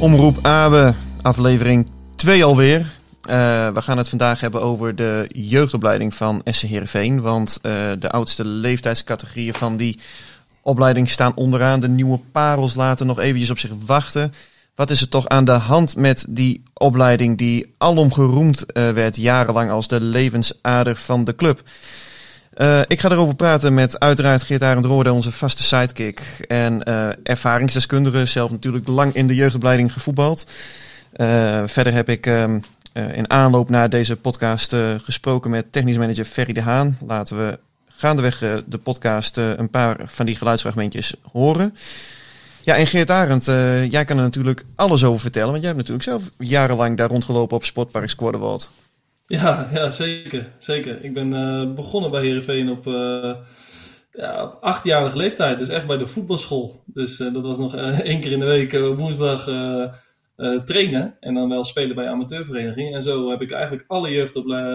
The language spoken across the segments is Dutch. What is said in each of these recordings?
Omroep Abe, aflevering 2 alweer. Eh, we gaan het vandaag hebben over de jeugdopleiding van SC Heerenveen. Want eh, de oudste leeftijdscategorieën van die opleiding staan onderaan. De nieuwe parels laten nog eventjes op zich wachten. Wat is er toch aan de hand met die opleiding die alom geroemd eh, werd jarenlang als de levensader van de club? Uh, ik ga erover praten met uiteraard Geert Arend Roorde, onze vaste sidekick. En uh, ervaringsdeskundige, zelf natuurlijk lang in de jeugdopleiding gevoetbald. Uh, verder heb ik um, in aanloop naar deze podcast gesproken met technisch manager Ferry de Haan. Laten we gaandeweg de podcast een paar van die geluidsfragmentjes horen. Ja, en Geert Arend, jij kan er natuurlijk alles over vertellen. Want jij hebt natuurlijk zelf jarenlang daar rondgelopen op Sportpark Squadderwald. Ja, ja zeker, zeker. Ik ben uh, begonnen bij Heerenveen op, uh, ja, op achtjarige leeftijd. Dus echt bij de voetbalschool. Dus uh, dat was nog één keer in de week woensdag trainen. En dan wel spelen bij amateurvereniging. En zo heb ik eigenlijk alle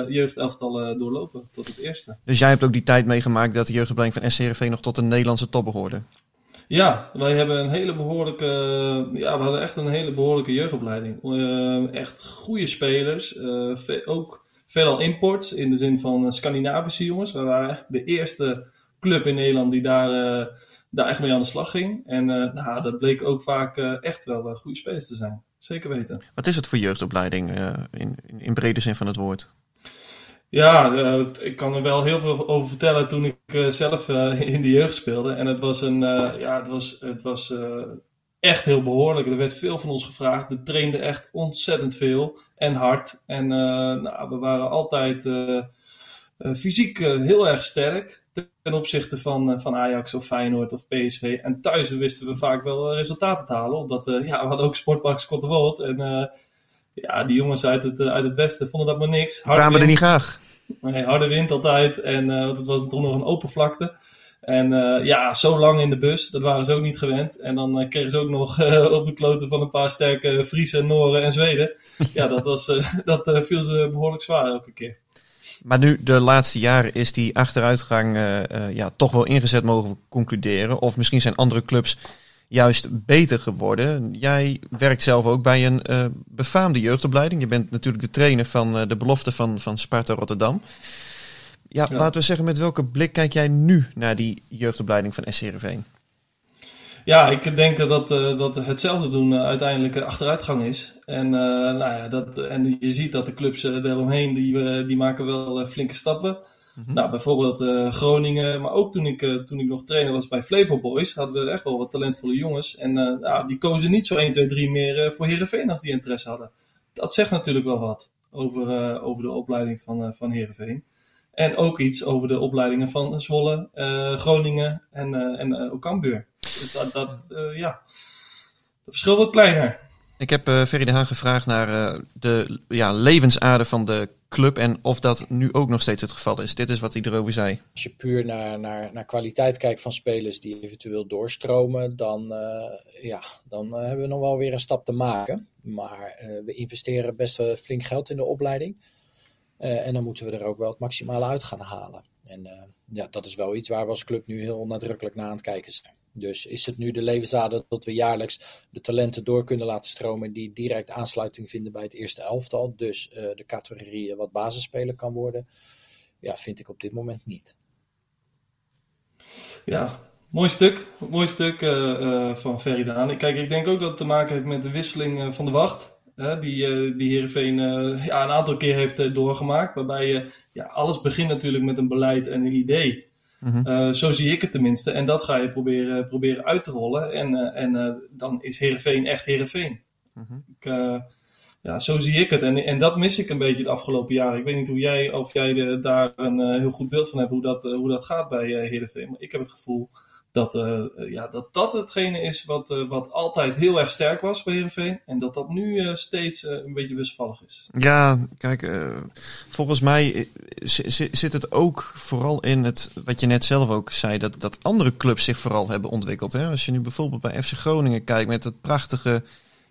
jeugdelftallen doorlopen tot het eerste. Dus jij hebt ook die tijd meegemaakt dat de jeugdopleiding van SC Heerenveen nog tot een Nederlandse top behoorde? Ja, wij hebben een hele behoorlijke, ja, we hadden echt een hele behoorlijke jeugdopleiding. echt goede spelers, ook veelal imports in de zin van uh, Scandinavische jongens. We waren eigenlijk de eerste club in Nederland die daar, uh, daar echt mee aan de slag ging. En uh, nou, dat bleek ook vaak echt wel goede spelers te zijn. Zeker weten. Wat is het voor jeugdopleiding in, in, in brede zin van het woord? Ja, uh, ik kan er wel heel veel over vertellen toen ik uh, zelf uh, in de jeugd speelde. En het was, een, ja, het was, het was echt heel behoorlijk. Er werd veel van ons gevraagd. We trainden echt ontzettend veel en hard. En nou, we waren altijd fysiek heel erg sterk ten opzichte van, van Ajax of Feyenoord of PSV. En thuis wisten we vaak wel resultaten te halen. Omdat we, ja, we hadden ook Sportpark Schotterwold. En ja, die jongens uit het, uit het westen vonden dat maar niks. Kwamen er niet graag? Nee, harde wind altijd. En want het was toen nog een open vlakte. En uh, ja, zo lang in de bus, dat waren ze ook niet gewend. En dan uh, kregen ze ook nog op de kloten van een paar sterke Friesen, Noren en Zweden. ja, dat, was, dat viel ze behoorlijk zwaar elke keer. Maar nu, de laatste jaren, is die achteruitgang ja, toch wel ingezet, mogen we concluderen. Of misschien zijn andere clubs juist beter geworden. Jij werkt zelf ook bij een befaamde jeugdopleiding. Je bent natuurlijk de trainer van de belofte van, van Sparta Rotterdam. Ja, ja, laten we zeggen, met welke blik kijk jij nu naar die jeugdopleiding van SCRV? Ja, ik denk dat, uh, dat hetzelfde doen uiteindelijk achteruitgang is. En, nou ja, dat, en je ziet dat de clubs eromheen, die, die maken wel flinke stappen. Mm-hmm. Nou, bijvoorbeeld Groningen, maar ook toen ik, toen ik nog trainer was bij Flevo Boys, hadden we echt wel wat talentvolle jongens. En nou, die kozen niet zo 1, 2, 3 meer voor Heerenveen als die interesse hadden. Dat zegt natuurlijk wel wat over, over de opleiding van, van Heerenveen. En ook iets over de opleidingen van Zwolle, Groningen en, en ook Cambuur. Dus dat, dat ja, dat verschil wat kleiner. Ik heb uh, Ferry de Haan gevraagd naar uh, de ja, levensader van de club en of dat nu ook nog steeds het geval is. Dit is wat hij erover zei. Als je puur naar, naar, naar kwaliteit kijkt van spelers die eventueel doorstromen, dan, uh, ja, dan hebben we nog wel weer een stap te maken. Maar we investeren best wel flink geld in de opleiding. En dan moeten we er ook wel het maximale uit gaan halen. En ja, dat is wel iets waar we als club nu heel nadrukkelijk naar aan het kijken zijn. Dus is het nu de levensader dat we jaarlijks de talenten door kunnen laten stromen die direct aansluiting vinden bij het eerste elftal, dus uh, de categorie wat basisspeler kan worden? Ja, vind ik op dit moment niet. Ja, mooi stuk. Mooi stuk van Ferry Kijk, ik denk ook dat het te maken heeft met de wisseling van de wacht. Die, uh, die Heerenveen ja, een aantal keer heeft doorgemaakt. Waarbij je, ja, alles begint natuurlijk met een beleid en een idee. Mm zo zie ik het tenminste. En dat ga je proberen, proberen uit te rollen. En, en dan is Heerenveen echt Heerenveen. Mm ik, ja, zo zie ik het. En, en dat mis ik een beetje het afgelopen jaar. Ik weet niet hoe jij, of jij de, daar een heel goed beeld van hebt hoe dat, hoe dat gaat bij uh, Heerenveen. Maar ik heb het gevoel dat ja, dat, dat hetgene is wat, wat altijd heel erg sterk was bij Heerenveen. En dat dat nu steeds een beetje wisselvallig is. Ja, kijk, volgens mij zit het ook vooral in het, wat je net zelf ook zei, dat, dat andere clubs zich vooral hebben ontwikkeld. Hè? Als je nu bijvoorbeeld bij FC Groningen kijkt met het prachtige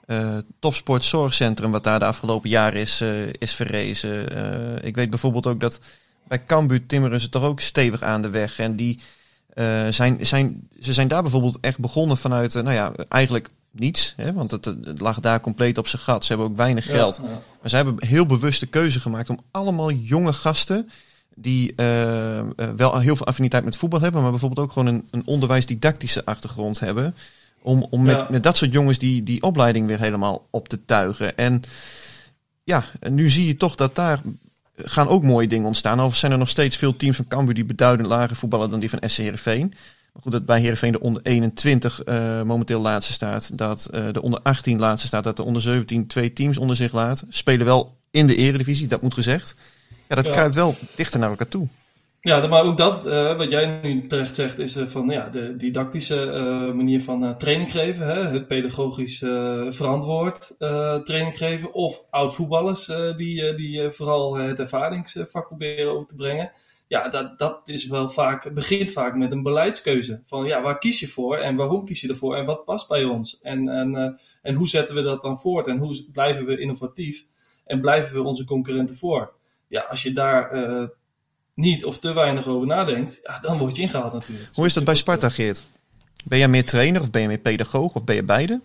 uh, topsportzorgcentrum wat daar de afgelopen jaren is, uh, is verrezen. Uh, ik weet bijvoorbeeld ook dat bij Cambuur timmeren ze toch ook stevig aan de weg. En die zijn, zijn, ze zijn daar bijvoorbeeld echt begonnen vanuit, nou ja, eigenlijk niets. Hè, want het, het, lag daar compleet op zijn gat. Ze hebben ook weinig geld. Ja. Maar ze hebben heel bewust de keuze gemaakt om allemaal jonge gasten die wel heel veel affiniteit met voetbal hebben, maar bijvoorbeeld ook gewoon een, een onderwijsdidactische achtergrond hebben. Om, om met, met dat soort jongens die, die opleiding weer helemaal op te tuigen. En ja, nu zie je toch dat daar gaan ook mooie dingen ontstaan. Al zijn er nog steeds veel teams van Cambuur die beduidend lager voetballen dan die van SC Heerenveen. Maar goed, dat bij Heerenveen de onder 21 uh, momenteel laatste staat. Dat uh, de onder 18 laatste staat. Dat de onder 17 twee teams onder zich laat. Spelen wel in de eredivisie, dat moet gezegd. Ja, dat ja. kruipt wel dichter naar elkaar toe. Ja, maar ook dat, uh, wat jij nu terecht zegt, is uh, van ja, de didactische uh, manier van training geven. Hè? Het pedagogisch verantwoord training geven. Of oud-voetballers die, die vooral het ervaringsvak proberen over te brengen. Ja, dat, dat is wel vaak, begint vaak met een beleidskeuze. Van ja, waar kies je voor en waarom kies je ervoor en wat past bij ons? En, en, en hoe zetten we dat dan voort en hoe blijven we innovatief en blijven we onze concurrenten voor? Ja, als je daar niet of te weinig over nadenkt, ja, dan word je ingehaald natuurlijk. Hoe is dat bij Sparta, Geert? Ben jij meer trainer of ben je meer pedagoog of ben je beide?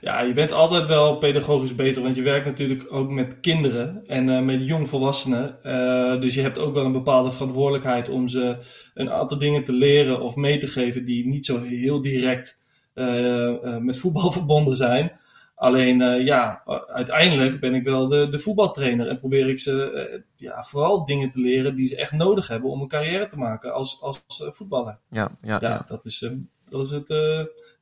Ja, je bent altijd wel pedagogisch bezig, want je werkt natuurlijk ook met kinderen en uh, met jongvolwassenen. Uh, dus je hebt ook wel een bepaalde verantwoordelijkheid om ze een aantal dingen te leren of mee te geven die niet zo heel direct uh, met voetbal verbonden zijn. Alleen uh, ja, uiteindelijk ben ik wel de, de voetbaltrainer en probeer ik ze uh, ja, vooral dingen te leren die ze echt nodig hebben om een carrière te maken als, als uh, voetballer. Ja, ja, ja, ja. Dat, is, dat, is het,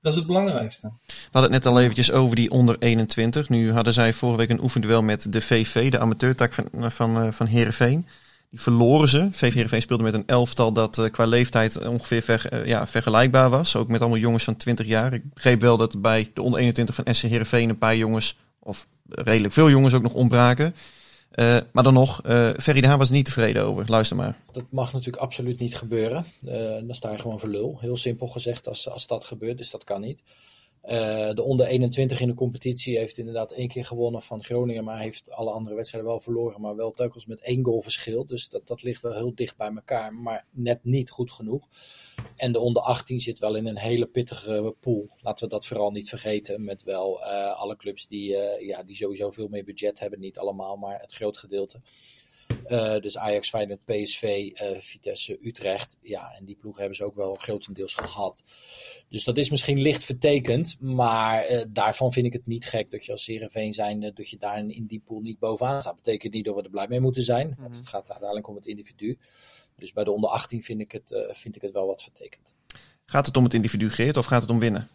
dat is het belangrijkste. We hadden het net al eventjes over die onder 21. Nu hadden zij vorige week een oefenduel met de VV, de amateurtak van, van, van Heerenveen. Die verloren ze. VV speelde met een elftal dat uh, qua leeftijd ongeveer uh, ja, vergelijkbaar was. Ook met allemaal jongens van 20 jaar. Ik begreep wel dat bij de onder 21 van SC Heerenveen een paar jongens, of redelijk veel jongens ook nog ontbraken. Uh, maar dan nog, Ferry de Haan was niet tevreden over. Luister maar. Dat mag natuurlijk absoluut niet gebeuren. dan sta je gewoon voor lul. Heel simpel gezegd als, als dat gebeurt, dus dat kan niet. Uh, de onder 21 in de competitie heeft inderdaad één keer gewonnen van Groningen, maar heeft alle andere wedstrijden wel verloren, maar wel telkens met één goal verschil. Dus dat, dat ligt wel heel dicht bij elkaar, maar net niet goed genoeg. En de onder 18 zit wel in een hele pittige pool. Laten we dat vooral niet vergeten. Met wel uh, alle clubs die, uh, ja, die sowieso veel meer budget hebben. Niet allemaal, maar het groot gedeelte. Uh, dus Ajax, Feyenoord, PSV, uh, Vitesse, Utrecht. Ja, en die ploegen hebben ze ook wel grotendeels gehad. Dus dat is misschien licht vertekend. Maar uh, daarvan vind ik het niet gek dat je als Heerenveen zijn... dat je daar in die pool niet bovenaan staat. betekent niet dat we er blij mee moeten zijn. Want het gaat uiteindelijk om het individu. Dus bij de onder 18 vind ik het, vind ik het wel wat vertekend. Gaat het om het individu, Geert, of gaat het om winnen?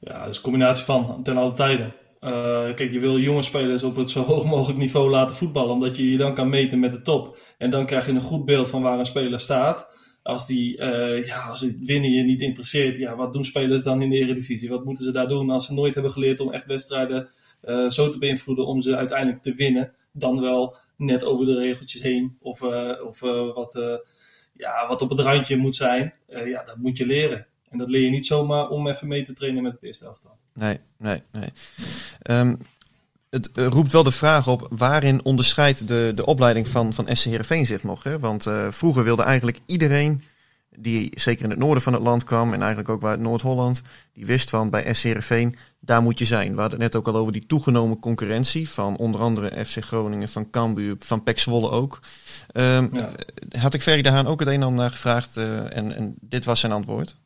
Ja, dat is een combinatie van ten alle tijden. Uh, kijk, je wil jonge spelers op het zo hoog mogelijk niveau laten voetballen, omdat je je dan kan meten met de top. En dan krijg je een goed beeld van waar een speler staat. Als, die, uh, ja, als het winnen je niet interesseert, ja, wat doen spelers dan in de Eredivisie? Wat moeten ze daar doen als ze nooit hebben geleerd om echt wedstrijden uh, zo te beïnvloeden om ze uiteindelijk te winnen? Dan wel net over de regeltjes heen of, of wat, ja, wat op het randje moet zijn. ja, dat moet je leren. En dat leer je niet zomaar om even mee te trainen met het eerste elftal. Nee, nee, nee. Um, het roept wel de vraag op waarin onderscheidt de, de opleiding van, van SC Heerenveen zich nog. Hè? Want uh, vroeger wilde eigenlijk iedereen die zeker in het noorden van het land kwam en eigenlijk ook uit Noord-Holland, die wist van bij SC Heerenveen, daar moet je zijn. We hadden het net ook al over die toegenomen concurrentie van onder andere FC Groningen, van Cambuur, van PEC Zwolle ook. Ehm, Ja. Had ik Ferry de Haan ook het een en ander naar gevraagd eh, en, en dit was zijn antwoord.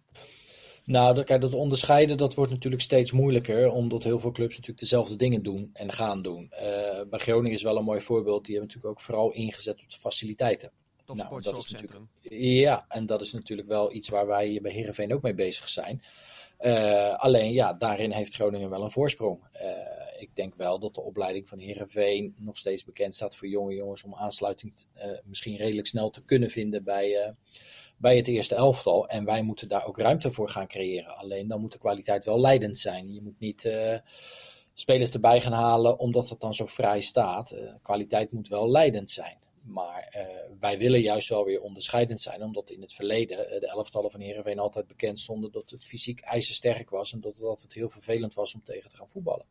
Nou, dat, kijk, dat onderscheiden dat wordt natuurlijk steeds moeilijker, omdat heel veel clubs natuurlijk dezelfde dingen doen en gaan doen. Eh, bij Groningen is wel een mooi voorbeeld, die hebben natuurlijk ook vooral ingezet op de faciliteiten. Nou, dat is natuurlijk, ja, en dat is natuurlijk wel iets waar wij bij Heerenveen ook mee bezig zijn. Eh, alleen ja, daarin heeft Groningen wel een voorsprong. Eh, ik denk wel dat de opleiding van Heerenveen nog steeds bekend staat voor jonge jongens om aansluiting misschien redelijk snel te kunnen vinden bij, bij het eerste elftal. En wij moeten daar ook ruimte voor gaan creëren. Alleen dan moet de kwaliteit wel leidend zijn. Je moet niet eh, spelers erbij gaan halen omdat het dan zo vrij staat. Eh, kwaliteit moet wel leidend zijn. Maar eh, wij willen juist wel weer onderscheidend zijn, omdat in het verleden de elftallen van Heerenveen altijd bekend stonden dat het fysiek ijzersterk was en dat het altijd heel vervelend was om tegen te gaan voetballen.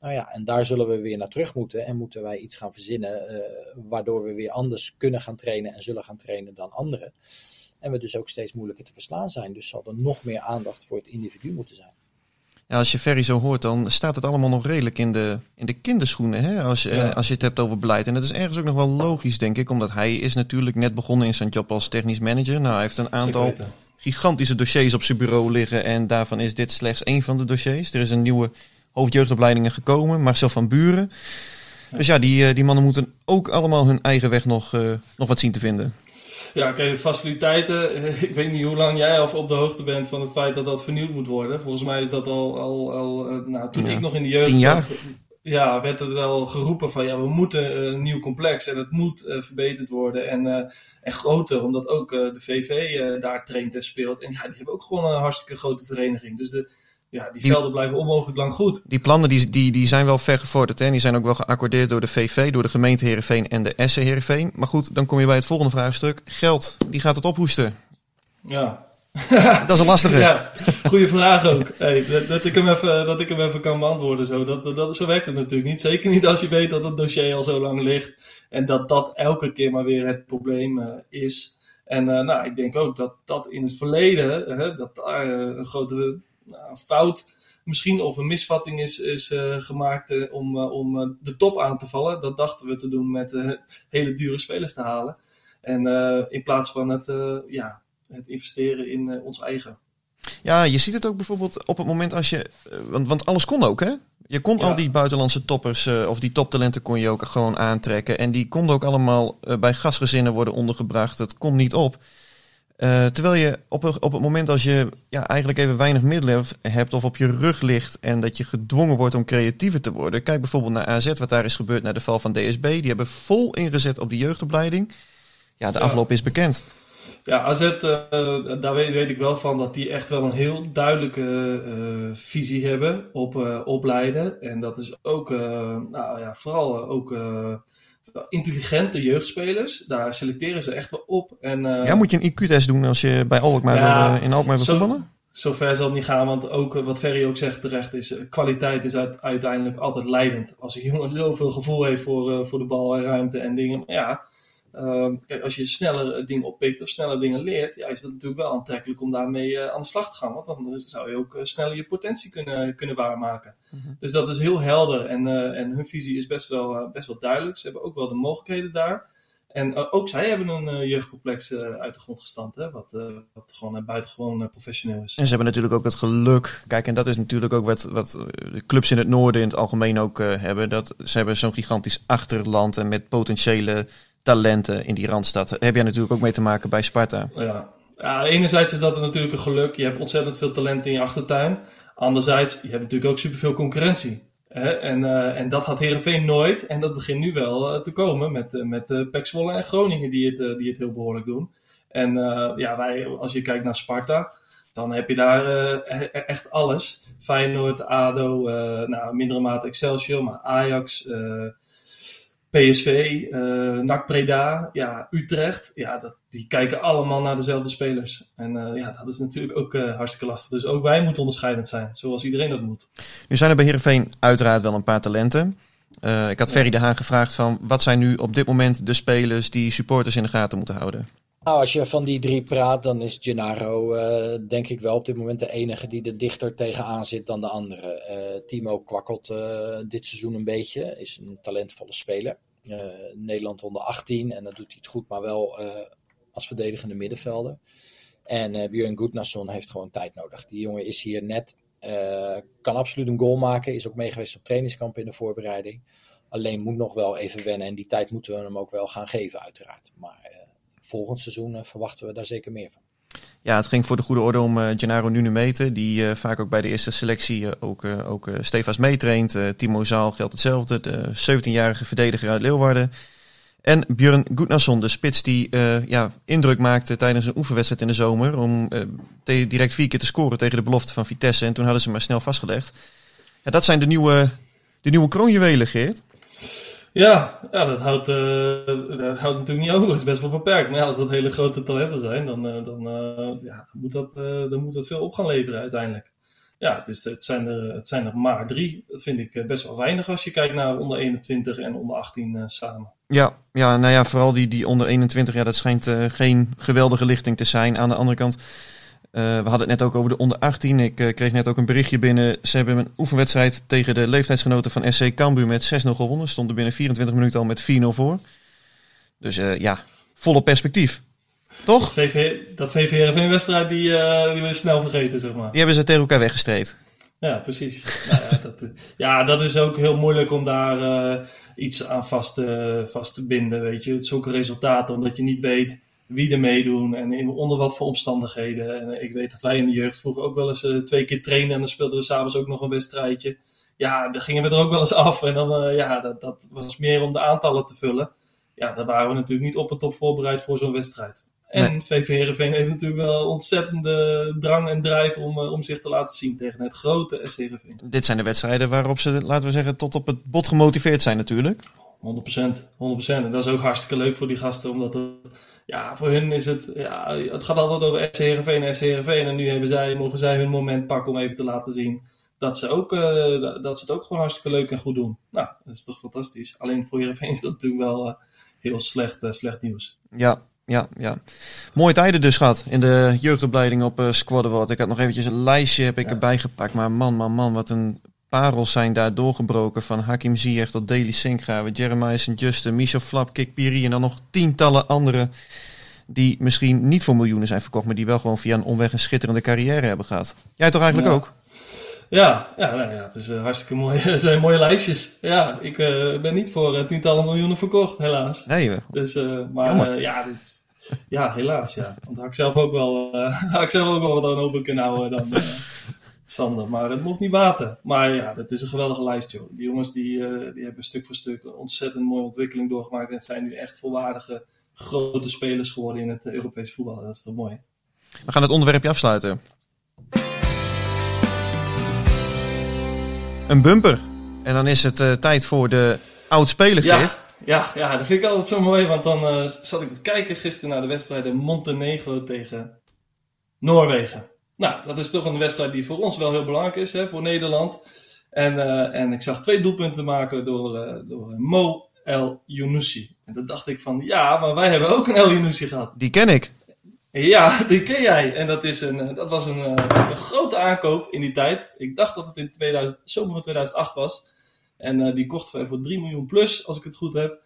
Nou ja, en daar zullen we weer naar terug moeten en moeten wij iets gaan verzinnen waardoor we weer anders kunnen gaan trainen en zullen gaan trainen dan anderen. En we dus ook steeds moeilijker te verslaan zijn. Dus zal er nog meer aandacht voor het individu moeten zijn. Ja, als je Ferry zo hoort, dan staat het allemaal nog redelijk in de, in de kinderschoenen. Hè? Als, je- Ja. eh, als je het hebt over beleid. En dat is ergens ook nog wel logisch, denk ik. Omdat hij is natuurlijk net begonnen in zijn job als technisch manager. Nou, hij heeft een aantal gigantische dossiers op zijn bureau liggen. En daarvan is dit slechts één van de dossiers. Er is een nieuwe hoofdjeugdopleidingen gekomen, Marcel van Buren. Dus ja, die, eh, die mannen moeten ook allemaal hun eigen weg nog, eh, nog wat zien te vinden. Ja, kijk, de faciliteiten. Ik weet niet hoe lang jij al op de hoogte bent van het feit dat dat vernieuwd moet worden. Volgens mij is dat al, al, al eh, nou, toen Ja, ik nog in de jeugd tien jaar. zat, Ja, werd er wel geroepen van ja, we moeten een nieuw complex en het moet eh, verbeterd worden en, eh, en groter, omdat ook de VV daar traint en speelt. En ja, die hebben ook gewoon een hartstikke grote vereniging. Dus de, ja, die Die- velden blijven onmogelijk lang goed. Die plannen die, die, die zijn wel ver gevorderd. Hè? Die zijn ook wel geaccordeerd door de VV, door de gemeente Heerenveen en de SC Heerenveen. Maar goed, dan kom je bij het volgende vraagstuk. Geld, die gaat het ophoesten. Ja, Dat is een lastige. Ja, goede vraag ook. Hey, dat, dat, ik hem even, dat ik hem even kan beantwoorden. Zo. Dat, dat, dat- zo werkt het natuurlijk niet. Zeker niet als je weet dat het dossier al zo lang ligt. En dat dat elke keer maar weer het probleem eh, is. En eh, nou, ik denk ook dat dat in het verleden, eh, dat daar eh, een grote nou, fout misschien of een misvatting is, is eh, gemaakt eh, om, eh, om de top aan te vallen. Dat dachten we te doen met hele dure spelers te halen. En in plaats van het, ja, het investeren in ons eigen. Ja, je ziet het ook bijvoorbeeld op het moment als je... Want, want alles kon ook, hè? Je kon Ja. al die buitenlandse toppers of die toptalenten kon je ook gewoon aantrekken. En die konden ook allemaal bij gastgezinnen worden ondergebracht. Het kon niet op. Eh, terwijl je op, op het moment als je ja, eigenlijk even weinig middelen hebt- of op je rug ligt en dat je gedwongen wordt om creatiever te worden. Kijk bijvoorbeeld naar AZ, wat daar is gebeurd na de val van DSB. Die hebben vol ingezet op die jeugdopleiding. Ja, de Ja. afloop is bekend. Ja, AZ, eh, daar weet, weet ik wel van dat die echt wel een heel duidelijke eh, visie hebben op opleiden. En dat is ook, nou ja, vooral ook intelligente jeugdspelers. Daar selecteren ze echt wel op. En, eh, Ja, moet je een IQ-test doen als je bij Alkmaar Ja, wil, eh, in Alkmaar wil zo- voetballen? Zover zal het niet gaan, want ook eh, wat Ferry ook zegt terecht is, kwaliteit is uit- uiteindelijk altijd leidend. Als een jongen zoveel gevoel heeft voor, voor de bal en ruimte en dingen. Maar ja, ehm, kijk, als je sneller eh, dingen oppikt of sneller dingen leert, ja, is dat natuurlijk wel aantrekkelijk om daarmee eh, aan de slag te gaan. Want dan zou je ook eh, sneller je potentie kunnen, kunnen waarmaken. Dus dat is heel helder en, en hun visie is best wel, best wel duidelijk. Ze hebben ook wel de mogelijkheden daar. En ook zij hebben een jeugdcomplex uit de grond gestampt, hè, wat, wat gewoon buitengewoon professioneel is. En ze hebben natuurlijk ook het geluk. Kijk, en dat is natuurlijk ook wat, wat de clubs in het noorden in het algemeen ook hebben. Dat ze hebben zo'n gigantisch achterland en met potentiële talenten in die randstad. Heb jij natuurlijk ook mee te maken bij Sparta. Ja. ja, enerzijds is dat natuurlijk een geluk. Je hebt ontzettend veel talent in je achtertuin. Anderzijds, je hebt natuurlijk ook superveel concurrentie. Hè? En, eh, en dat had Herenveen nooit. En dat begint nu wel eh, te komen met, eh, met Pek Zwolle en Groningen die het, die het heel behoorlijk doen. En ja, wij, als je kijkt naar Sparta, dan heb je daar echt alles. Feyenoord, ADO, nou, mindere mate Excelsior, maar Ajax, PSV, eh NAC Breda, ja, Utrecht. Ja, dat, die kijken allemaal naar dezelfde spelers. En eh, ja, dat is natuurlijk ook eh, hartstikke lastig. Dus ook wij moeten onderscheidend zijn, zoals iedereen dat moet. Nu zijn er bij Heerenveen uiteraard wel een paar talenten. Ik had Ferry de Haan gevraagd van wat zijn nu op dit moment de spelers die supporters in de gaten moeten houden? Nou, als je van die drie praat, dan is Gennaro eh, denk ik wel op dit moment de enige die er dichter tegenaan zit dan de andere. Eh, Timo kwakkelt eh, dit seizoen een beetje, is een talentvolle speler. Nederland onder 18 en dan doet hij het goed, maar wel als verdedigende middenvelder. En eh Björn Gudnason heeft gewoon tijd nodig. Die jongen is hier net, kan absoluut een goal maken, is ook meegeweest op trainingskamp in de voorbereiding. Alleen moet nog wel even wennen en die tijd moeten we hem ook wel gaan geven uiteraard. Maar volgend seizoen eh, verwachten we daar zeker meer van. Ja, het ging voor de goede orde om eh Gennaro Nunemete, die eh, vaak ook bij de eerste selectie ook, ook Stefans meetraint. Timo Zaal geldt hetzelfde, de 17-jarige verdediger uit Leeuwarden. En Björn Gudnason, de spits die ja, indruk maakte tijdens een oefenwedstrijd in de zomer. Om direct vier keer te scoren tegen de belofte van Vitesse. En toen hadden ze maar snel vastgelegd. Ja, dat zijn de nieuwe, de nieuwe kroonjuwelen, Geert. Ja, ja dat, houdt, eh, dat houdt natuurlijk niet over. Het is best wel beperkt. Maar als dat hele grote talenten zijn, dan, eh, dan, eh, ja, moet dat, dan moet dat veel op gaan leveren uiteindelijk. Ja, het, is, het, zijn er, het zijn er maar drie. Dat vind ik best wel weinig als je kijkt naar onder 21 en onder 18 eh, samen. Ja, ja, nou ja, vooral die, die onder 21, ja, dat schijnt geen geweldige lichting te zijn. Aan de andere kant, eh, we hadden het net ook over de onder 18. Ik eh, kreeg net ook een berichtje binnen. Ze hebben een oefenwedstrijd tegen de leeftijdsgenoten van SC Cambuur met 6-0 gewonnen. Stonden binnen 24 minuten al met 4-0 voor. Dus eh, ja, volop perspectief. Toch? VV, dat VVRV-wedstrijd, die, die we snel vergeten, zeg maar. Die hebben ze tegen elkaar weggestreept. Ja, precies. nou ja, dat, ja, dat is ook heel moeilijk om daar iets aan vast te, vast te binden, weet je. Zulke resultaten, omdat je niet weet wie er meedoen en in, onder wat voor omstandigheden. En eh, ik weet dat wij in de jeugd vroeger ook wel eens eh, twee keer trainen en dan speelden we s'avonds ook nog een wedstrijdje. Ja, dan gingen we er ook wel eens af en dan, eh, ja, dat, dat was meer om de aantallen te vullen. Ja, daar waren we natuurlijk niet op en top voorbereid voor zo'n wedstrijd. En VV Heerenveen heeft natuurlijk wel ontzettende drang en drijf om, om zich te laten zien tegen het grote SC Heerenveen. Dit zijn de wedstrijden waarop ze, laten we zeggen, tot op het bot gemotiveerd zijn natuurlijk. 100%, 100%. En dat is ook hartstikke leuk voor die gasten, omdat het, ja, voor hun is het, ja, het gaat altijd over SC Heerenveen en SC Heerenveen. En nu hebben zij, mogen zij hun moment pakken om even te laten zien dat ze, ook, eh, dat ze het ook gewoon hartstikke leuk en goed doen. Nou, dat is toch fantastisch. Alleen voor Heerenveen is dat natuurlijk wel eh, heel slecht, eh, slecht nieuws. Ja, ja, ja. Mooie tijden dus gehad in de jeugdopleiding op uh, Squadderwoord. Ik had nog eventjes een lijstje heb ik Ja. erbij gepakt. Maar man, man, man, wat een parels zijn daar doorgebroken. Van Hakim Ziyech tot Deli Sinkgraven, Jeremiah St. Justin, Michel Flap, Kik Piri en dan nog tientallen anderen die misschien niet voor miljoenen zijn verkocht, maar die wel gewoon via een omweg een schitterende carrière hebben gehad. Jij toch eigenlijk Ja. ook? Ja, ja, nou ja het is eh, hartstikke mooi. Het zijn mooie lijstjes. Ja, ik eh, ben niet voor eh, tientallen miljoenen verkocht, helaas. Nee. Dus, maar ja, dit, ja, helaas, ja. Want had ik zelf ook wel, had ik zelf ook wel wat aan over kunnen houden dan Sander. Maar het mocht niet baten. Maar ja, dat is een geweldige lijst, joh. Die jongens die, eh, die hebben stuk voor stuk een ontzettend mooie ontwikkeling doorgemaakt. En het zijn nu echt volwaardige grote spelers geworden in het eh, Europese voetbal. Dat is toch mooi. We gaan het onderwerpje afsluiten. Een bumper. En dan is het eh, tijd voor de oud-speler, Ja, ja, ja, dat vind ik altijd zo mooi. Want dan eh, zat ik te kijken gisteren naar de wedstrijden Montenegro tegen Noorwegen. Nou, dat is toch een wedstrijd die voor ons wel heel belangrijk is, hè, voor Nederland. En, eh, en ik zag twee doelpunten maken door, eh, door Mo El Younousi. En toen dacht ik van, ja, maar wij hebben ook een El Younousi gehad. Die ken ik. Ja, die ken jij. En dat, is een, eh, dat was een, eh, een grote aankoop in die tijd. Ik dacht dat het in 2000, zomer van 2008 was. En eh, die kochten wij voor 3 miljoen plus, als ik het goed heb.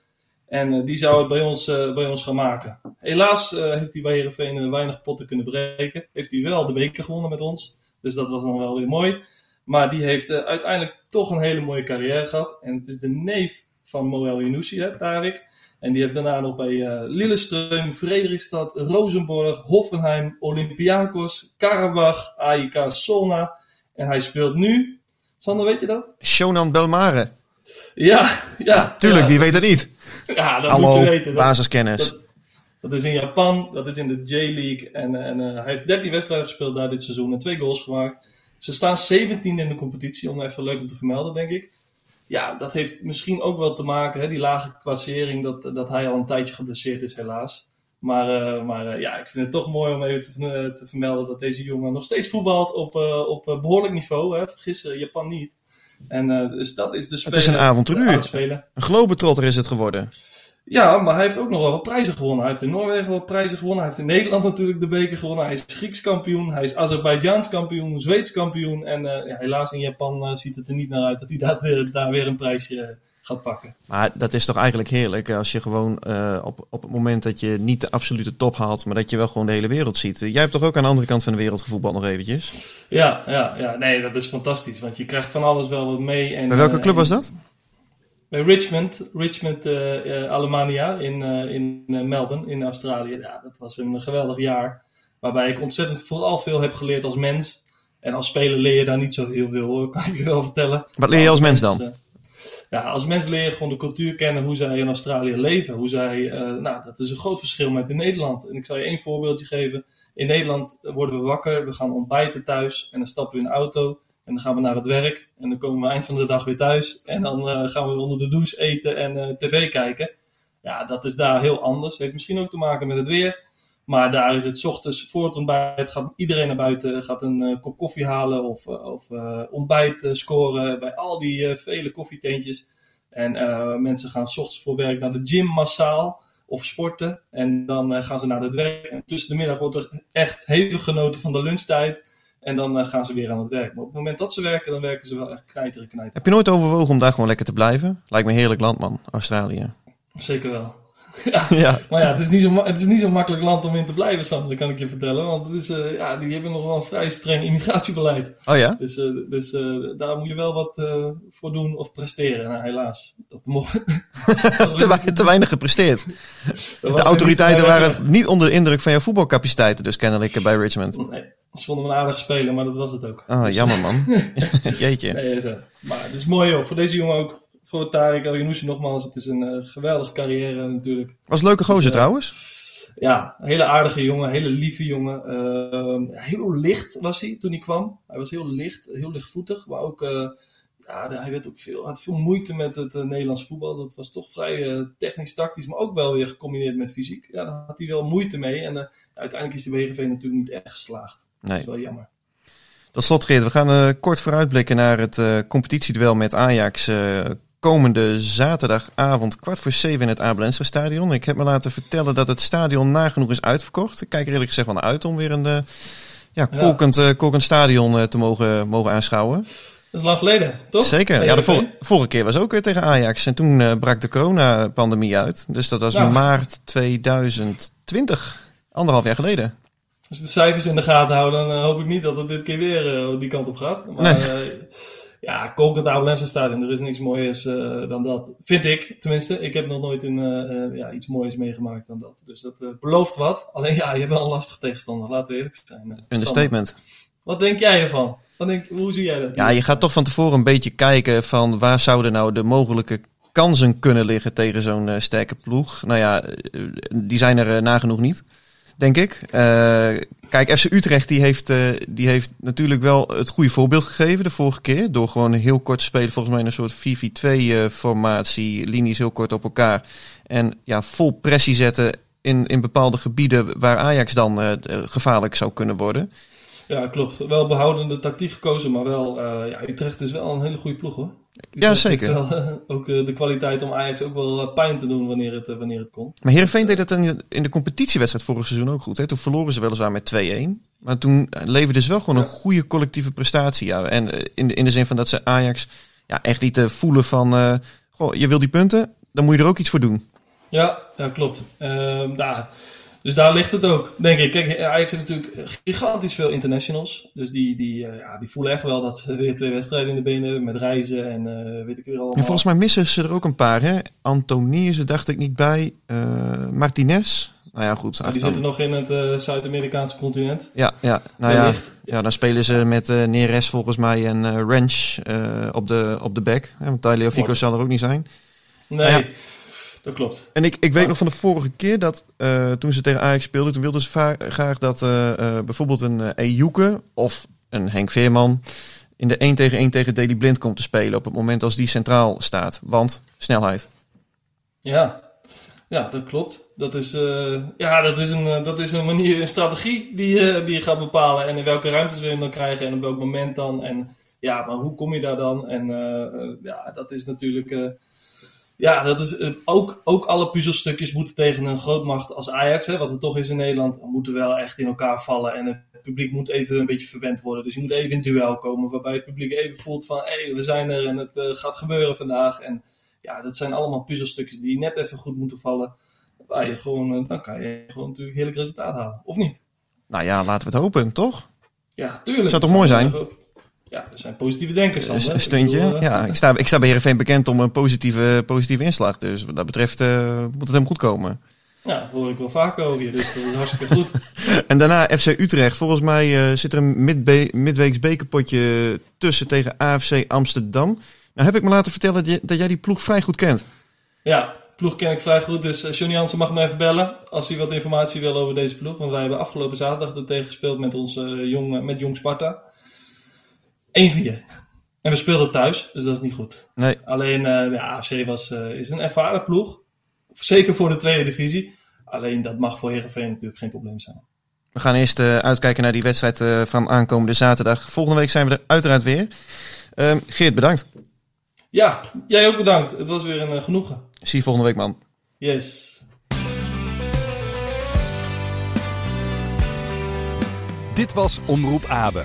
En eh, die zou het bij ons, eh, bij ons gaan maken. Helaas eh, heeft hij bij Heerenveen weinig potten kunnen breken. Heeft hij wel de beker gewonnen met ons. Dus dat was dan wel weer mooi. Maar die heeft uiteindelijk toch een hele mooie carrière gehad. En het is de neef van Moel Yanoussi, hè, Tarik. En die heeft daarna nog bij Lillestrøm, Frederikstad, Rosenborg, Hoffenheim, Olympiakos, Karabach, AIK Solna. En hij speelt nu... Sander, weet je dat? Shonan Belmare. Ja, ja. Tuurlijk, ja, wie weet dat niet? Ja, dat Hallo, moet je weten. Dat, basiskennis. dat- dat is in Japan, dat is in de J-League. En, en eh, hij heeft 13 wedstrijden gespeeld daar dit seizoen en twee goals gemaakt. Ze staan 17 in de competitie, om even leuk om te vermelden, denk ik. Ja, dat heeft misschien ook wel te maken, hè, die lage klassering, dat, dat hij al een tijdje geblesseerd is, helaas. Maar, eh, maar eh, ja, ik vind het toch mooi om even te, te vermelden dat deze jongen nog steeds voetbalt op, op eh, behoorlijk niveau. Hè. Vergis Japan niet. En eh, dus dat is de speler. is een avontuur. Een globetrotter is het geworden. Ja, maar hij heeft ook nog wel wat prijzen gewonnen. Hij heeft in Noorwegen wat prijzen gewonnen. Hij heeft in Nederland natuurlijk de beker gewonnen. Hij is Grieks kampioen. Hij is Azerbeidzjaans kampioen. Zweeds kampioen. En eh, ja, helaas in Japan eh, ziet het er niet naar uit dat hij daar weer, daar weer een prijsje gaat pakken. Maar dat is toch eigenlijk heerlijk als je gewoon eh, op, op het moment dat je niet de absolute top haalt, maar dat je wel gewoon de hele wereld ziet. Jij hebt toch ook aan de andere kant van de wereld gevoetbald nog eventjes? Ja, ja, ja, nee, dat is fantastisch. Want je krijgt van alles wel wat mee. En, Bij welke eh, club en- was dat? Bij Richmond, Richmond eh eh, Alemania in, eh, in eh, Melbourne, in Australië. Ja, dat was een geweldig jaar. Waarbij ik ontzettend vooral veel heb geleerd als mens. En als speler leer je daar niet zo heel veel, kan ik je wel vertellen. Wat leer je als mens dan? Ja, als mens leer je gewoon de cultuur kennen, hoe zij in Australië leven. Hoe zij, eh, nou, dat is een groot verschil met in Nederland. En ik zal je één voorbeeldje geven. In Nederland worden we wakker, we gaan ontbijten thuis en dan stappen we in de auto. En dan gaan we naar het werk en dan komen we eind van de dag weer thuis. En dan eh, gaan we onder de douche eten en eh, tv kijken. Ja, dat is daar heel anders. Heeft misschien ook te maken met het weer. Maar daar is het ochtends voor het ontbijt. Gaat iedereen naar buiten, gaat een eh, kop koffie halen of, eh, of eh, ontbijt scoren bij al die vele koffietentjes. En mensen gaan ochtends voor werk naar de gym massaal of sporten. En dan gaan ze naar het werk. En tussen de middag wordt er echt hevig genoten van de lunchtijd. En dan gaan ze weer aan het werk. Maar op het moment dat ze werken, dan werken ze wel echt knijteren, knijteren. Heb je nooit overwogen om daar gewoon lekker te blijven? Lijkt me heerlijk land, man, Australië. Zeker wel. ja. Maar ja, het is, niet zo, het is niet zo'n makkelijk land om in te blijven, Sander, kan ik je vertellen. Want het is, eh, ja, die hebben nog wel een vrij streng immigratiebeleid. Oh ja? Dus, eh, dus eh, daar moet je wel wat voor doen of presteren. Nou, helaas. Dat mocht, te, te weinig gepresteerd. De autoriteiten waren niet onder de indruk van jouw voetbalcapaciteiten, dus kennelijk bij Richmond. Nee, ze vonden me een aardig speler, maar dat was het ook. Ah, Dus- jammer man. Jeetje. Nee, zo. Maar het is mooi joh. Voor deze jongen ook. Voor Tarek El Yanoussi nogmaals. Het is een eh, geweldige carrière natuurlijk. Was een leuke gozer Dus, eh, trouwens. Ja, een hele aardige jongen, hele lieve jongen. Ehm, heel licht was hij toen hij kwam. Hij was heel licht, heel lichtvoetig, maar ook, eh, ja, hij werd ook veel, had veel moeite met het Nederlands voetbal. Dat was toch vrij technisch-tactisch, maar ook wel weer gecombineerd met fysiek. Ja, daar had hij wel moeite mee. En uiteindelijk is de BGV natuurlijk niet echt geslaagd. Dat Nee. is wel jammer. Tot slot Geert, we gaan kort vooruitblikken naar het competitieduel met Ajax komende zaterdagavond kwart voor zeven in het Abel Enstra stadion. Ik heb me laten vertellen dat het stadion nagenoeg is uitverkocht. Ik kijk er eerlijk gezegd wel naar uit om weer een eh, ja, Ja. kolkend, eh, kolkend stadion eh, te mogen, mogen aanschouwen. Dat is lang geleden, toch? Zeker. Ja, de vor- vorige keer was ook weer tegen Ajax. En toen brak de coronapandemie uit. Dus dat was Ja. maart 2020. Anderhalf jaar geleden. Als je de cijfers in de gaten houden, dan hoop ik niet dat het dit keer weer die kant op gaat. Maar Nee. Ja, Kolkend Abelense Stadion, er is niks mooiers eh, dan dat. Vind ik, tenminste. Ik heb nog nooit eh, eh, ja, iets moois meegemaakt dan dat. Dus dat belooft wat. Alleen ja, je hebt wel een lastig tegenstander, laten we eerlijk zijn. Understatement. Wat denk jij ervan? Wat denk, hoe zie jij dat? Ja, je gaat toch van tevoren een beetje kijken van waar zouden nou de mogelijke kansen kunnen liggen tegen zo'n sterke ploeg. Nou ja, die zijn er nagenoeg niet, denk ik. Eh, kijk, FC Utrecht die heeft, eh, die heeft natuurlijk wel het goede voorbeeld gegeven de vorige keer. Door gewoon heel kort te spelen, volgens mij in een soort 4-4-2-formatie, linies heel kort op elkaar. En ja, vol pressie zetten in, in bepaalde gebieden waar Ajax dan eh, gevaarlijk zou kunnen worden. Ja, klopt. Wel behoudende tactiek gekozen, maar wel, eh, ja, Utrecht is wel een hele goede ploeg hoor. Ja, zeker. wel, eh, ook eh, de kwaliteit om Ajax ook wel eh, pijn te doen wanneer het, wanneer het komt. Maar Heerenveen deed dat in de, competitiewedstrijd vorig seizoen ook goed. Hè? Toen verloren ze weliswaar met 2-1. Maar toen leverden ze wel gewoon een goede collectieve prestatie. Ja. En in de, in de zin van dat ze Ajax ja, echt lieten voelen van... goh, je wil die punten, dan moet je er ook iets voor doen. Ja, ja klopt. Ehm, daar. Dus daar ligt het ook, denk ik. Kijk, Ajax heeft natuurlijk gigantisch veel internationals. Dus die, die, eh, ja, die voelen echt wel dat ze weer twee wedstrijden in de benen hebben met reizen en eh, weet ik weer allemaal. En volgens mij missen ze er ook een paar. Hè? Antonië is er dacht ik niet bij. Eh, Martinez. Nou ja, goed. Die zitten nog in het Zuid-Amerikaanse continent. Ja, ja, nou ja, ja, dan spelen ze met Neres volgens mij en Ranch op, de, op de back. Hè, want Fico zal er ook niet zijn. Nee, Nou. Dat klopt. En ik, ik weet Ja. nog van de vorige keer dat eh, toen ze tegen Ajax speelden, toen wilden ze graag dat eh, eh, bijvoorbeeld een uh, Ejuke of een Henk Veerman in de 1 tegen 1 tegen Daley Blind komt te spelen op het moment als die centraal staat. Want snelheid. Ja, ja dat klopt. Dat is, ja, dat is, een, dat is een manier, een strategie die, die je gaat bepalen. En in welke ruimtes wil je hem dan krijgen en op welk moment dan. En ja, maar hoe kom je daar dan? En ja, dat is natuurlijk. Ja, dat is eh, ook, ook alle puzzelstukjes moeten tegen een grootmacht als Ajax, hè, wat het toch is in Nederland, moeten wel echt in elkaar vallen. En het publiek moet even een beetje verwend worden. Dus je moet even in duel komen, waarbij het publiek even voelt van hé, hey, we zijn er en het eh, gaat gebeuren vandaag. En ja, dat zijn allemaal puzzelstukjes die net even goed moeten vallen. Waar je gewoon, eh, dan kan je gewoon natuurlijk heerlijk resultaat halen, of niet? Nou ja, laten we het hopen, toch? Ja, tuurlijk. Zou toch mooi zijn? Ja, we zijn positieve denkers, Sander. Een stuntje. Ik bedoel, eh, ja, ik sta, ik sta bij Heerenveen bekend om een positieve, positieve inslag. Dus wat dat betreft eh, moet het helemaal goed komen. Ja, dat hoor ik wel vaker over je, dus dat is hartstikke goed. En daarna FC Utrecht. Volgens mij eh, zit er een midbe- midweeks bekerpotje tussen tegen AFC Amsterdam. Nou heb ik me laten vertellen dat, jij die ploeg vrij goed kent. Ja, ploeg ken ik vrij goed, dus Johnny Jansen mag me even bellen als hij wat informatie wil over deze ploeg. Want wij hebben afgelopen zaterdag er tegen gespeeld met, ons, eh, jong, met Jong Sparta. 1-4. En we speelden thuis, dus dat is niet goed. Nee, Alleen eh, de AFC was, eh, is een ervaren ploeg. Zeker voor de tweede divisie. Alleen dat mag voor Heerenveen natuurlijk geen probleem zijn. we gaan eerst eh, uitkijken naar die wedstrijd eh, van aankomende zaterdag. Volgende week zijn we er uiteraard weer. Ehm, Geert, bedankt. Ja, jij ook bedankt. Het was weer een genoegen. Zie je volgende week, man. Yes. Dit was Omroep Abe.